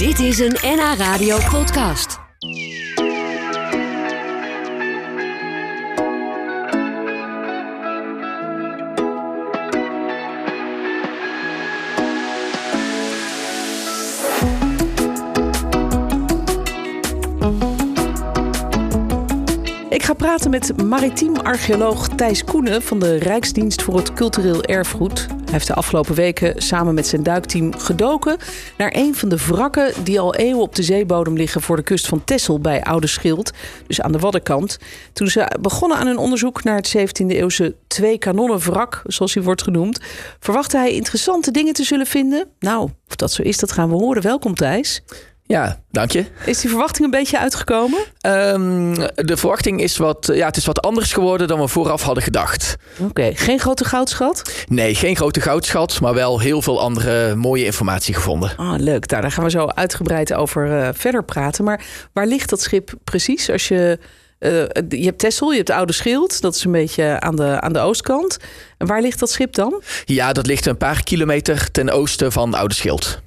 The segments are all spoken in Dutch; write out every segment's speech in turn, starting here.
Dit is een NH Radio podcast. Ik ga praten met maritiem archeoloog Thijs Koenen van de Rijksdienst voor het Cultureel Erfgoed. Hij heeft de afgelopen weken samen met zijn duikteam gedoken naar een van de wrakken die al eeuwen op de zeebodem liggen voor de kust van Texel bij Oude Schild, dus aan de Waddenkant. Toen ze begonnen aan hun onderzoek naar het 17e eeuwse twee kanonnen wrak, zoals hij wordt genoemd, verwachtte hij interessante dingen te zullen vinden. Nou, of dat zo is, dat gaan we horen. Welkom Thijs. Ja, dank je. Is die verwachting een beetje uitgekomen? Um, de verwachting is wat, ja, het is wat anders geworden dan we vooraf hadden gedacht. Oké, geen grote goudschat? Nee, geen grote goudschat, maar wel heel veel andere mooie informatie gevonden. Ah, leuk. Daar, daar gaan we zo uitgebreid over uh, verder praten. Maar waar ligt dat schip precies? Als je, uh, je hebt Tessel, je hebt Oude Schild, dat is een beetje aan de, aan de oostkant. En waar ligt dat schip dan? Ja, dat ligt een paar kilometer ten oosten van Oude Schild.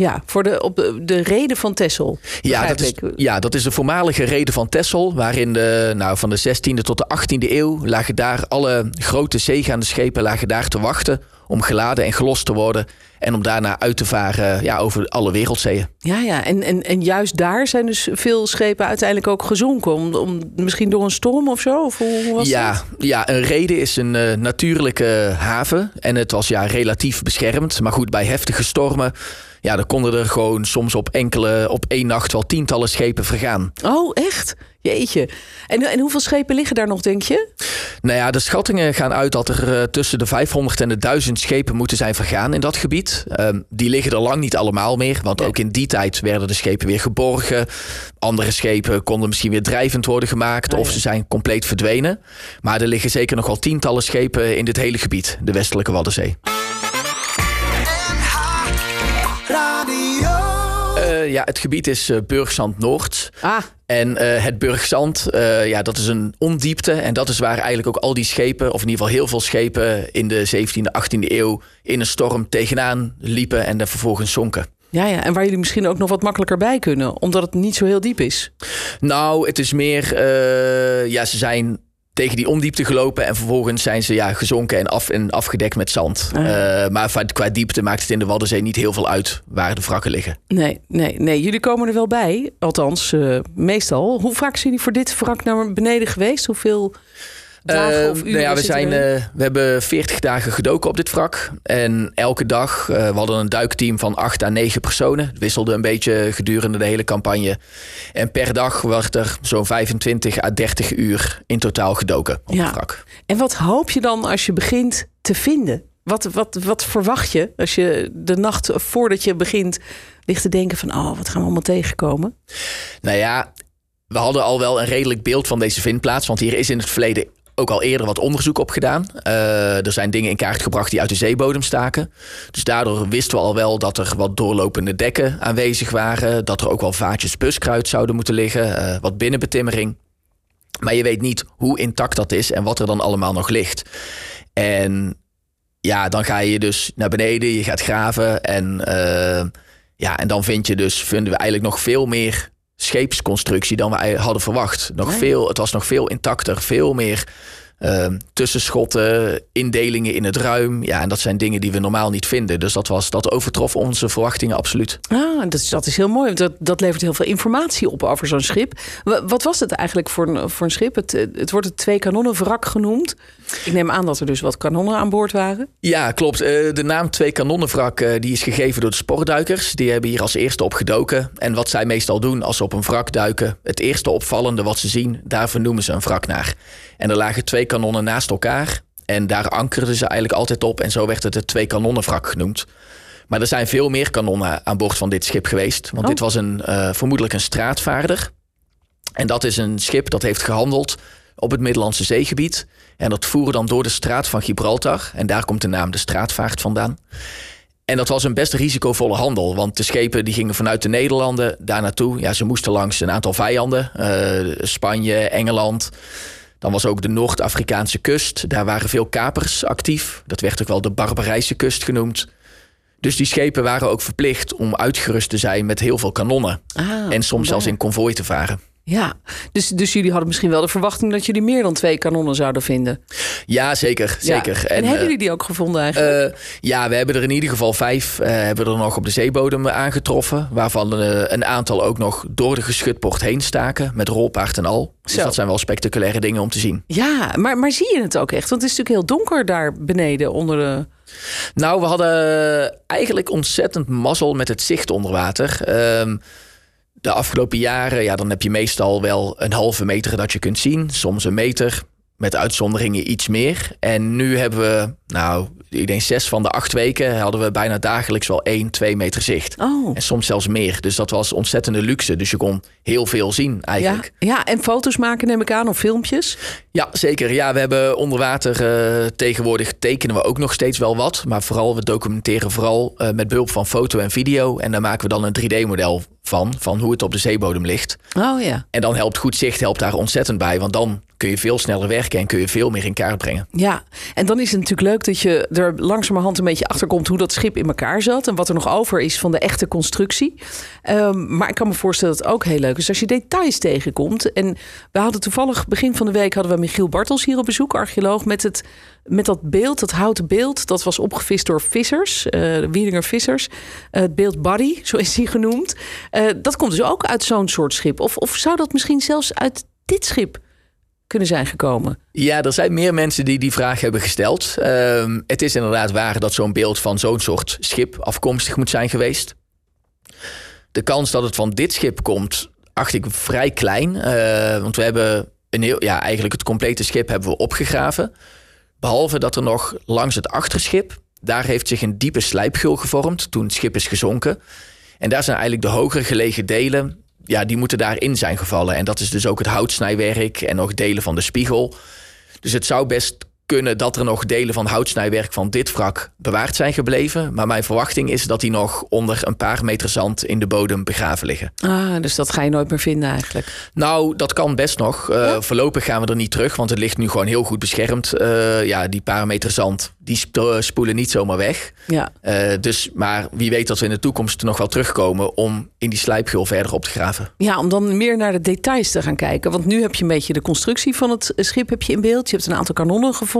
Ja, voor de, op de, de reden van Tessel. Ja dat, is, ja, dat is de voormalige reden van Tessel. Waarin de, nou, van de 16e tot de 18e eeuw lagen daar alle grote zeegaande schepen lagen daar te wachten. Om geladen en gelost te worden. En om daarna uit te varen ja, over alle wereldzeeën. Ja, ja. En, en, en juist daar zijn dus veel schepen uiteindelijk ook gezonken. Om, om, misschien door een storm of zo? Of hoe was ja, dat? ja, een reden is een uh, natuurlijke haven. En het was ja relatief beschermd. Maar goed, bij heftige stormen ja, dan konden er gewoon soms op enkele, op één nacht wel tientallen schepen vergaan. Oh, echt? Jeetje. En, en hoeveel schepen liggen daar nog, denk je? Nou ja, de schattingen gaan uit dat er uh, tussen de 500 en de 1000 schepen moeten zijn vergaan in dat gebied. Uh, die liggen er lang niet allemaal meer, want ook in die tijd werden de schepen weer geborgen. Andere schepen konden misschien weer drijvend worden gemaakt ja. of ze zijn compleet verdwenen. Maar er liggen zeker nog wel tientallen schepen in dit hele gebied, de westelijke Waddenzee. Ja, het gebied is uh, Burgzand Noord. Ah. En uh, het Burgzand, ja, dat is een ondiepte. En dat is waar eigenlijk ook al die schepen, of in ieder geval heel veel schepen... in de 17e, 18e eeuw in een storm tegenaan liepen en er vervolgens zonken. Ja, ja, en waar jullie misschien ook nog wat makkelijker bij kunnen, omdat het niet zo heel diep is. Nou, het is meer, ja, ze zijn tegen die ondiepte gelopen. En vervolgens zijn ze ja, gezonken en, af, en afgedekt met zand. Ah. Uh, maar qua diepte maakt het in de Waddenzee niet heel veel uit waar de wrakken liggen. Nee, nee, nee. Jullie komen er wel bij. Althans, uh, meestal. Hoe vaak zijn jullie voor dit wrak naar beneden geweest? Hoeveel dagen of uren? Uh, nou ja, we, zijn, we hebben 40 dagen gedoken op dit wrak. En elke dag, we hadden een duikteam van 8 à 9 personen. Het wisselde een beetje gedurende de hele campagne. En per dag werd er zo'n 25 à 30 uur in totaal gedoken op ja. het wrak. En wat hoop je dan als je begint te vinden? Wat, wat, wat verwacht je als je de nacht voordat je begint ligt te denken van... oh, wat gaan we allemaal tegenkomen? Nou ja, we hadden al wel een redelijk beeld van deze vindplaats. Want hier is in het verleden ook al eerder wat onderzoek op gedaan. Uh, er zijn dingen in kaart gebracht die uit de zeebodem staken. Dus daardoor wisten we al wel dat er wat doorlopende dekken aanwezig waren. Dat er ook wel vaatjes buskruid zouden moeten liggen. Uh, wat binnenbetimmering. Maar je weet niet hoe intact dat is en wat er dan allemaal nog ligt. En ja, dan ga je dus naar beneden, je gaat graven. En, uh, ja, en dan vind je dus, vinden we eigenlijk nog veel meer scheepsconstructie dan wij hadden verwacht. Nog veel, het was nog veel intacter, veel meer uh, tussenschotten, indelingen in het ruim. Ja, en dat zijn dingen die we normaal niet vinden. Dus dat, was, dat overtrof onze verwachtingen absoluut. Ah, dat is, dat is heel mooi. Dat, dat levert heel veel informatie op over zo'n schip. Wat was het eigenlijk voor een, voor een schip? Het, het wordt het twee kanonnen wrak genoemd. Ik neem aan dat er dus wat kanonnen aan boord waren. Ja, klopt. Uh, de naam Twee Kanonnenwrak uh, die is gegeven door de sportduikers. Die hebben hier als eerste op gedoken. En wat zij meestal doen als ze op een wrak duiken... het eerste opvallende wat ze zien, daar vernoemen ze een wrak naar. En er lagen twee kanonnen naast elkaar. En daar ankerden ze eigenlijk altijd op. En zo werd het het Twee Kanonnenwrak genoemd. Maar er zijn veel meer kanonnen aan boord van dit schip geweest. Want oh. dit was een, uh, vermoedelijk een straatvaarder. En dat is een schip dat heeft gehandeld op het Middellandse zeegebied. En dat voeren dan door de straat van Gibraltar. En daar komt de naam de straatvaart vandaan. En dat was een best risicovolle handel. Want de schepen die gingen vanuit de Nederlanden daar naartoe. Ja, ze moesten langs een aantal vijanden. Uh, Spanje, Engeland. Dan was ook de Noord-Afrikaanse kust. Daar waren veel kapers actief. Dat werd ook wel de Barbarijse kust genoemd. Dus die schepen waren ook verplicht om uitgerust te zijn met heel veel kanonnen. Ah, en soms zelfs in konvooi te varen. Ja, dus, dus jullie hadden misschien wel de verwachting dat jullie meer dan twee kanonnen zouden vinden. Ja, zeker. zeker. Ja. En, hebben eh, jullie die ook gevonden eigenlijk? eh, ja, we hebben er in ieder geval vijf eh, hebben we er nog op de zeebodem aangetroffen. Waarvan een aantal ook nog door de geschutpoort heen staken. Met rolpaard en al. Dus Zo. dat zijn wel spectaculaire dingen om te zien. ja, maar, maar zie je het ook echt? Want het is natuurlijk heel donker daar beneden onder de... Nou, we hadden eigenlijk ontzettend mazzel met het zicht onder water. Ehm, de afgelopen jaren, ja, dan heb je meestal wel een halve meter dat je kunt zien. Soms een meter, met uitzonderingen iets meer. En nu hebben we, nou, ik denk zes van de acht weken... hadden we bijna dagelijks wel één, twee meter zicht. Oh, En soms zelfs meer. Dus dat was ontzettende luxe. Dus je kon heel veel zien ja, eigenlijk. ja, en foto's maken neem ik aan of filmpjes. Ja, zeker. Ja, we hebben onder water eh, tegenwoordig tekenen we ook nog steeds wel wat. Maar vooral, we documenteren vooral eh, met behulp van foto en video. En daar maken we dan een 3D-model van, van hoe het op de zeebodem ligt. Oh ja. En dan helpt goed zicht helpt daar ontzettend bij. Want dan kun je veel sneller werken en kun je veel meer in kaart brengen. Ja, en dan is het natuurlijk leuk dat je er langzamerhand een beetje achter komt hoe dat schip in elkaar zat en wat er nog over is van de echte constructie. Ehm, maar ik kan me voorstellen dat het ook heel leuk is als je details tegenkomt. En we hadden toevallig begin van de week hadden we Michiel Bartels hier op bezoek, archeoloog, met, het, met dat beeld, dat houten beeld. Dat was opgevist door vissers, de Wieringer vissers. Eh, het beeld Buddy, zo is hij genoemd. Eh, dat komt dus ook uit zo'n soort schip. Of, of zou dat misschien zelfs uit dit schip kunnen zijn gekomen? Ja, er zijn meer mensen die die vraag hebben gesteld. Ehm, het is inderdaad waar dat zo'n beeld van zo'n soort schip afkomstig moet zijn geweest. De kans dat het van dit schip komt, acht ik vrij klein. want we hebben een heel, ja, eigenlijk het complete schip hebben we opgegraven. Behalve dat er nog langs het achterschip, daar heeft zich een diepe slijpgul gevormd toen het schip is gezonken. En daar zijn eigenlijk de hoger gelegen delen, ja, die moeten daarin zijn gevallen. En dat is dus ook het houtsnijwerk en nog delen van de spiegel. Dus het zou best kunnen dat er nog delen van houtsnijwerk van dit wrak bewaard zijn gebleven. Maar mijn verwachting is dat die nog onder een paar meter zand in de bodem begraven liggen. Ah, dus dat ga je nooit meer vinden eigenlijk. Nou, dat kan best nog. Eh, Voorlopig gaan we er niet terug, want het ligt nu gewoon heel goed beschermd. Eh, ja, die paar meter zand, die sp- spoelen niet zomaar weg. Ja. Eh, dus, maar wie weet dat we in de toekomst nog wel terugkomen om in die slijpgul verder op te graven. ja, om dan meer naar de details te gaan kijken. Want nu heb je een beetje de constructie van het schip heb je in beeld. Je hebt een aantal kanonnen gevonden.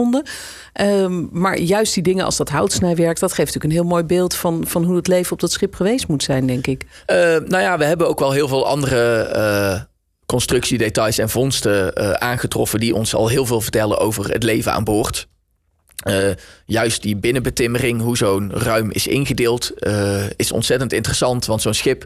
Ehm, maar juist die dingen als dat houtsnijwerk... dat geeft natuurlijk een heel mooi beeld van, van hoe het leven op dat schip geweest moet zijn, denk ik. Eh, nou ja, we hebben ook wel heel veel andere eh, constructiedetails en vondsten eh, aangetroffen die ons al heel veel vertellen over het leven aan boord. Juist die binnenbetimmering, hoe zo'n ruim is ingedeeld, is ontzettend interessant. Want zo'n schip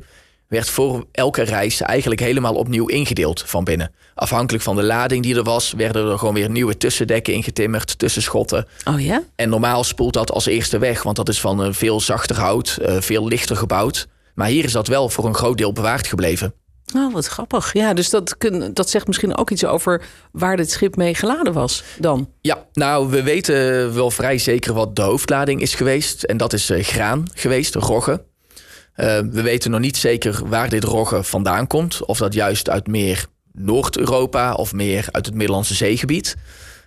werd voor elke reis eigenlijk helemaal opnieuw ingedeeld van binnen. Afhankelijk van de lading die er was, werden er gewoon weer nieuwe tussendekken ingetimmerd, tussenschotten. Oh ja? En normaal spoelt dat als eerste weg, want dat is van een veel zachter hout, eh, veel lichter gebouwd. Maar hier is dat wel voor een groot deel bewaard gebleven. Oh, wat grappig. Ja, dus dat, kun, dat zegt misschien ook iets over waar dit schip mee geladen was dan. Ja, nou, we weten wel vrij zeker wat de hoofdlading is geweest. En dat is eh, graan geweest, rogge. Eh, we weten nog niet zeker waar dit rogge vandaan komt. Of dat juist uit meer Noord-Europa of meer uit het Middellandse zeegebied.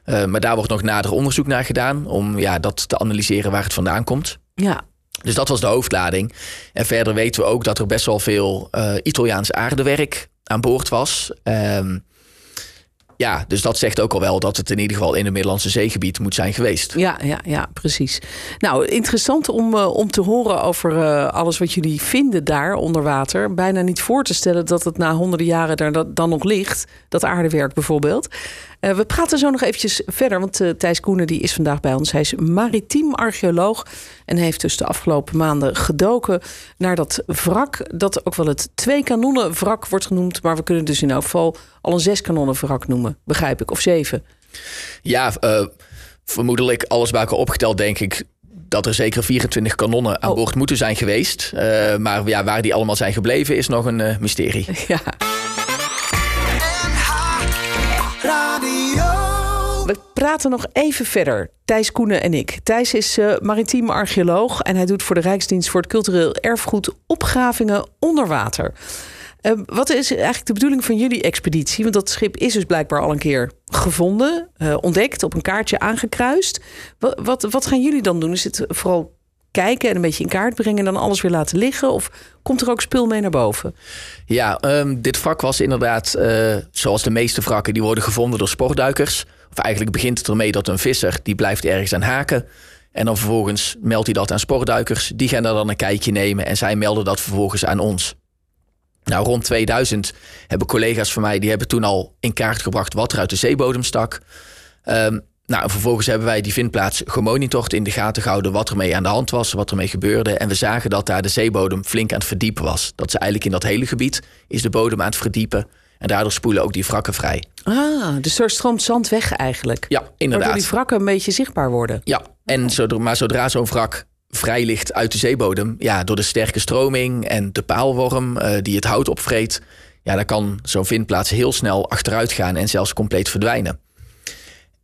Eh, maar daar wordt nog nader onderzoek naar gedaan om ja, dat te analyseren waar het vandaan komt. Ja, Dus dat was de hoofdlading. En verder weten we ook dat er best wel veel eh, Italiaans aardewerk aan boord was. Ehm, ja, dus dat zegt ook al wel dat het in ieder geval in het Middellandse zeegebied moet zijn geweest. Ja, ja, ja, precies. Nou, interessant om, eh, om te horen over eh, alles wat jullie vinden daar onder water. Bijna niet voor te stellen dat het na honderden jaren daar dan nog ligt. Dat aardewerk bijvoorbeeld. Eh, we praten zo nog eventjes verder, want eh, Thijs Koenen die is vandaag bij ons. Hij is maritiem archeoloog en heeft dus de afgelopen maanden gedoken naar dat wrak. Dat ook wel het twee kanonnen wrak wordt genoemd. Maar we kunnen dus in elk geval al een zes kanonnen wrak noemen, begrijp ik. Of zeven. Ja, eh, vermoedelijk alles bij elkaar opgeteld denk ik dat er zeker 24 kanonnen aan Oh. boord moeten zijn geweest. Maar ja, waar die allemaal zijn gebleven is nog een mysterie. Ja. We praten nog even verder. Thijs Koenen en ik. Thijs is eh, maritiem archeoloog en hij doet voor de Rijksdienst voor het Cultureel Erfgoed opgravingen onder water. Eh, wat is eigenlijk de bedoeling van jullie expeditie? Want dat schip is dus blijkbaar al een keer gevonden, eh, ontdekt, op een kaartje aangekruist. Wat, wat, wat gaan jullie dan doen? Is het vooral kijken en een beetje in kaart brengen en dan alles weer laten liggen? Of komt er ook spul mee naar boven? Ja, um, dit wrak was inderdaad, uh, zoals de meeste wrakken, die worden gevonden door sportduikers. Eigenlijk begint het ermee dat een visser, die blijft ergens aan haken. En dan vervolgens meldt hij dat aan sportduikers. Die gaan daar dan een kijkje nemen en zij melden dat vervolgens aan ons. Nou, rond 2000 hebben collega's van mij, die hebben toen al in kaart gebracht wat er uit de zeebodem stak. Um, nou, vervolgens hebben wij die vindplaats gemonitord, in de gaten gehouden wat er mee aan de hand was, wat er mee gebeurde. En we zagen dat daar de zeebodem flink aan het verdiepen was. Dat ze eigenlijk in dat hele gebied is de bodem aan het verdiepen. En daardoor spoelen ook die wrakken vrij. Ah, dus er stroomt zand weg eigenlijk. Ja, inderdaad. Waardoor die wrakken een beetje zichtbaar worden. Ja, en zodra, maar zodra zo'n wrak vrij ligt uit de zeebodem, ja, door de sterke stroming en de paalworm uh, die het hout opvreet, ja, dan kan zo'n vindplaats heel snel achteruit gaan en zelfs compleet verdwijnen.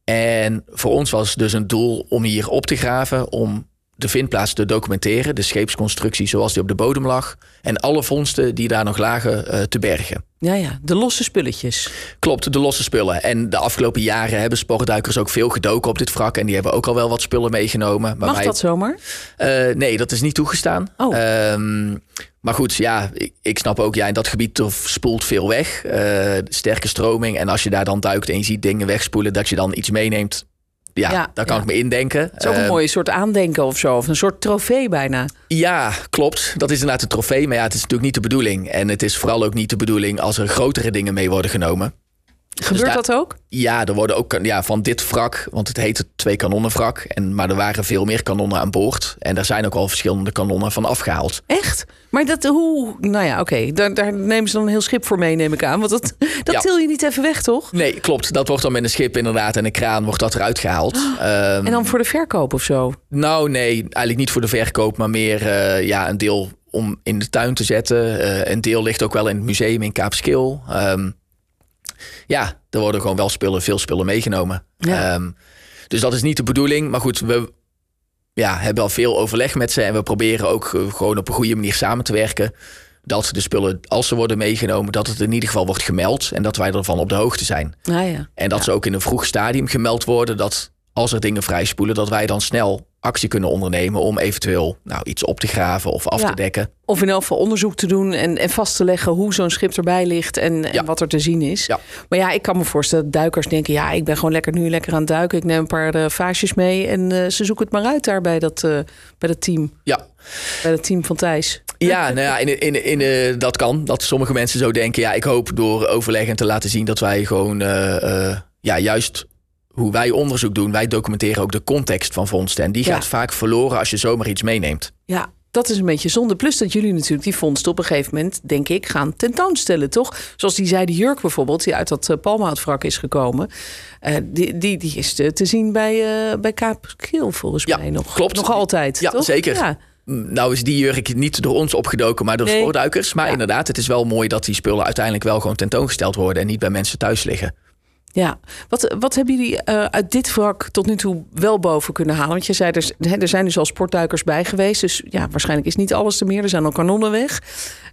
En voor ons was dus een doel om hier op te graven, om de vindplaats te documenteren, de scheepsconstructie zoals die op de bodem lag, en alle vondsten die daar nog lagen uh, te bergen. Ja, ja, de losse spulletjes. Klopt, de losse spullen. En de afgelopen jaren hebben sportduikers ook veel gedoken op dit wrak. En die hebben ook al wel wat spullen meegenomen. Maar Mag wij... dat zomaar? Uh, nee, dat is niet toegestaan. Oh. Uh, maar goed, ja, ik, ik, snap ook, ja, in dat gebied spoelt veel weg. Uh, sterke stroming. En als je daar dan duikt en je ziet dingen wegspoelen, dat je dan iets meeneemt ja, ja, daar kan ik me indenken. Het is ook een uh, mooie soort aandenken of zo. Of een soort trofee bijna. Ja, klopt. Dat is inderdaad een trofee. Maar ja, het is natuurlijk niet de bedoeling. En het is vooral ook niet de bedoeling als er grotere dingen mee worden genomen. Gebeurt dus dat ook? Ja, er worden ook ja, van dit wrak, want het heet het twee kanonnenwrak. En, maar er waren veel meer kanonnen aan boord. En daar zijn ook al verschillende kanonnen van afgehaald. Echt? Maar dat, hoe. Nou ja, oké. Daar, daar nemen ze dan een heel schip voor mee, neem ik aan. Want dat, dat ja. til je niet even weg, toch? Nee, klopt. Dat wordt dan met een schip inderdaad en een kraan wordt dat eruit gehaald. Oh, um, en dan voor de verkoop of zo? Nou, nee, eigenlijk niet voor de verkoop, maar meer uh, ja, een deel om in de tuin te zetten. Uh, een deel ligt ook wel in het museum in Kaapskil. Um, ja, er worden gewoon wel spullen, veel spullen meegenomen. Ja. Um, dus dat is niet de bedoeling. Maar goed, we ja, hebben al veel overleg met ze. En we proberen ook gewoon op een goede manier samen te werken. Dat de spullen, als ze worden meegenomen, dat het in ieder geval wordt gemeld. En dat wij ervan op de hoogte zijn. Ah, ja. En dat ja. ze ook in een vroeg stadium gemeld worden. Dat als er dingen vrijspoelen, dat wij dan snel actie kunnen ondernemen om eventueel nou, iets op te graven of af ja. te dekken. Of in elk geval onderzoek te doen en, en vast te leggen hoe zo'n schip erbij ligt en, Ja. en wat er te zien is. Ja. Maar ja, ik kan me voorstellen dat duikers denken: ja, ik ben gewoon lekker nu lekker aan het duiken. Ik neem een paar eh, vaasjes mee en eh, ze zoeken het maar uit daar bij dat, eh, bij dat team. Ja, Bij dat team van Thijs. Ja, nou ja, in, in, in, dat kan. Dat sommige mensen zo denken. Ja, ik hoop door overleg en te laten zien dat wij gewoon ja, juist hoe wij onderzoek doen, wij documenteren ook de context van vondsten. En die Ja. gaat vaak verloren als je zomaar iets meeneemt. Ja, dat is een beetje zonde. Plus dat jullie natuurlijk die vondst op een gegeven moment, denk ik, gaan tentoonstellen, toch? Zoals die zijde jurk bijvoorbeeld, die uit dat uh, palmhoutwrak is gekomen. Eh, die, die, die is te, te zien bij, eh bij volgens Ja, mij nog. klopt. Nog altijd, Ja, toch? zeker. Ja. Mm, Nou is die jurk niet door ons opgedoken, maar door Nee. spoorduikers. Maar Ja. inderdaad, het is wel mooi dat die spullen uiteindelijk wel gewoon tentoongesteld worden en niet bij mensen thuis liggen. Ja, wat, wat hebben jullie eh, uit dit wrak tot nu toe wel boven kunnen halen? Want je zei, er, er zijn dus al sportduikers bij geweest. Dus ja, waarschijnlijk is niet alles er meer. Er zijn al kanonnen weg.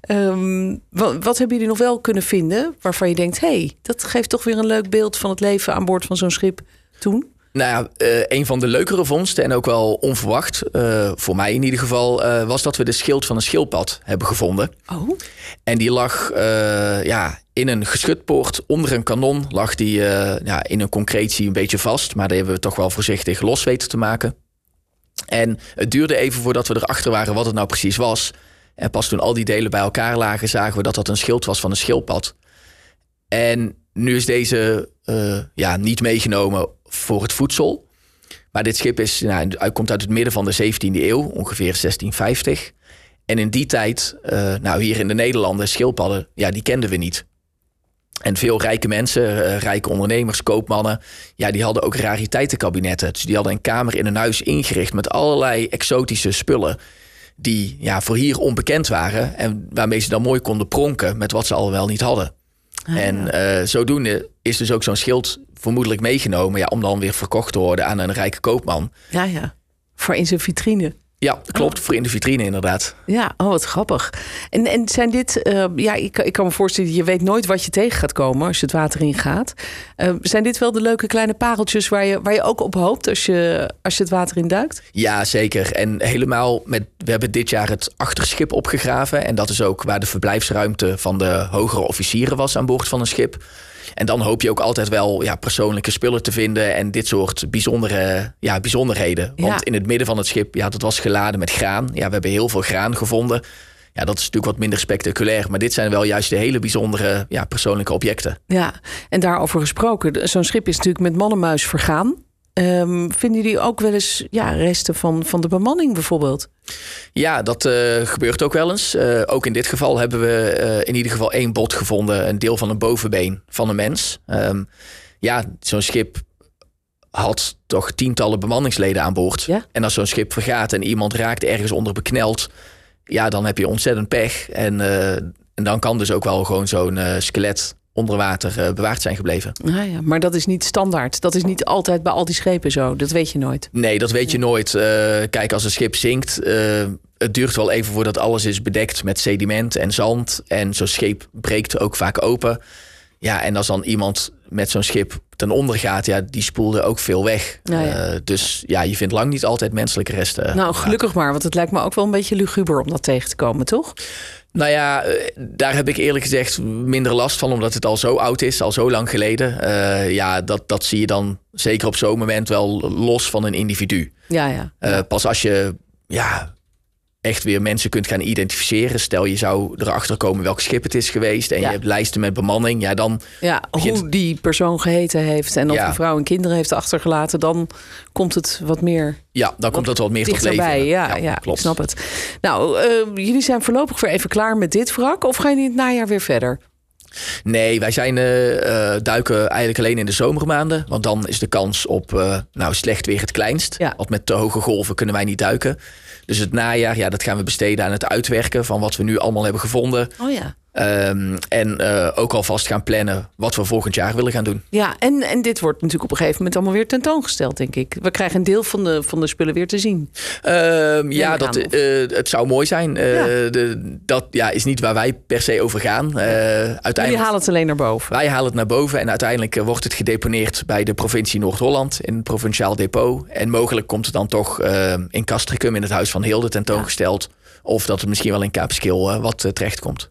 Ehm, wat, wat hebben jullie nog wel kunnen vinden waarvan je denkt... hé, hey, dat geeft toch weer een leuk beeld van het leven aan boord van zo'n schip toen? Nou ja, eh, een van de leukere vondsten en ook wel onverwacht, eh, voor mij in ieder geval, eh, was dat we de schild van een schildpad hebben gevonden. Oh, En die lag ja, in een geschutpoort onder een kanon. Lag die ja, in een concretie een beetje vast. Maar daar hebben we toch wel voorzichtig los weten te maken. En het duurde even voordat we erachter waren wat het nou precies was. En pas toen al die delen bij elkaar lagen, zagen we dat dat een schild was van een schildpad. En nu is deze ja, niet meegenomen voor het voedsel. Maar dit schip is, nou, komt uit het midden van de 17e eeuw, ongeveer 1650. En in die tijd, eh, nou hier in de Nederlanden, schildpadden, ja, die kenden we niet. En veel rijke mensen, eh, rijke ondernemers, koopmannen, ja, die hadden ook rariteitenkabinetten. Dus die hadden een kamer in hun huis ingericht met allerlei exotische spullen. Die ja, voor hier onbekend waren en waarmee ze dan mooi konden pronken met wat ze al wel niet hadden. En eh, zodoende is dus ook zo'n schild vermoedelijk meegenomen ja, om dan weer verkocht te worden aan een rijke koopman. ja, ja. Voor in zijn vitrine. Ja, klopt. Voor in de vitrine inderdaad. Ja, oh wat grappig. En, en zijn dit, uh, ja, ik, ik kan me voorstellen, je weet nooit wat je tegen gaat komen als je het water in gaat. Uh, zijn dit wel de leuke kleine pareltjes waar je, waar je ook op hoopt als je, als je het water in duikt? Ja, zeker. En helemaal met, we hebben dit jaar het achterschip opgegraven. En dat is ook waar de verblijfsruimte van de hogere officieren was aan boord van een schip. En dan hoop je ook altijd wel ja, persoonlijke spullen te vinden en dit soort bijzondere ja, bijzonderheden. Want in het midden van het schip, ja, dat was geladen met graan. Ja, we hebben heel veel graan gevonden. Ja, dat is natuurlijk wat minder spectaculair. Maar dit zijn wel juist de hele bijzondere ja, persoonlijke objecten. Ja, en daarover gesproken. Zo'n schip is natuurlijk met man vergaan. Um, vinden jullie ook wel eens ja, resten van, van de bemanning bijvoorbeeld? Ja, dat uh, gebeurt ook wel eens. Uh, ook in dit geval hebben we uh, in ieder geval één bot gevonden. Een deel van een bovenbeen van een mens. Um, ja, zo'n schip had toch tientallen bemanningsleden aan boord. Ja? En als zo'n schip vergaat en iemand raakt ergens onder bekneld... ja, dan heb je ontzettend pech. En, en dan kan dus ook wel gewoon zo'n skelet onder water uh, bewaard zijn gebleven. Ah ja, maar dat is niet standaard. Dat is niet altijd bij al die schepen zo. Dat weet je nooit. Nee, dat weet je nooit. Uh, kijk, als een schip zinkt, uh, het duurt wel even voordat alles is bedekt met sediment en zand. En zo'n schip breekt ook vaak open. Ja, en als dan iemand met zo'n schip ten onder gaat, ja, die spoelde ook veel weg. Ja, ja. dus ja, je vindt lang niet altijd menselijke resten. Nou, gelukkig maar, want het lijkt me ook wel een beetje luguber om dat tegen te komen, toch? Nou ja, eh, daar heb ik eerlijk gezegd minder last van, omdat het al zo oud is, al zo lang geleden. Uh, ja, dat, dat zie je dan zeker op zo'n moment wel los van een individu. Ja, ja. Uh, pas als je ja, echt weer mensen kunt gaan identificeren. Stel je zou erachter komen welk schip het is geweest en je hebt lijsten met bemanning. Ja, dan ja, hoe die persoon geheten heeft en of ja. een vrouw en kinderen heeft achtergelaten, dan komt het wat meer. Ja, dan komt het wat meer tot leven. Ja, ja, ja, klopt. Ik snap het. Nou, uh, jullie zijn voorlopig weer even klaar met dit wrak of gaan jullie het najaar weer verder? Nee, wij zijn, uh, duiken eigenlijk alleen in de zomermaanden. Want dan is de kans op uh, nou, slecht weer het kleinst. Ja. Want met te hoge golven kunnen wij niet duiken. Dus het najaar, ja, dat gaan we besteden aan het uitwerken van wat we nu allemaal hebben gevonden. Oh ja. Um, en uh, ook alvast gaan plannen wat we volgend jaar willen gaan doen. Ja, en, en dit wordt natuurlijk op een gegeven moment allemaal weer tentoongesteld, denk ik. We krijgen een deel van de, van de spullen weer te zien. Um, ja, dat, uh, het zou mooi zijn. Ja. De, dat ja, is niet waar wij per se over gaan. uiteindelijk, Jullie halen het alleen naar boven. Wij halen het naar boven en uiteindelijk wordt het gedeponeerd bij de provincie Noord-Holland in het provinciaal depot. En mogelijk komt het dan toch in Castricum in het Huis van Hilde tentoongesteld. Ja. Of dat het misschien wel in Kaapskil wat terecht komt.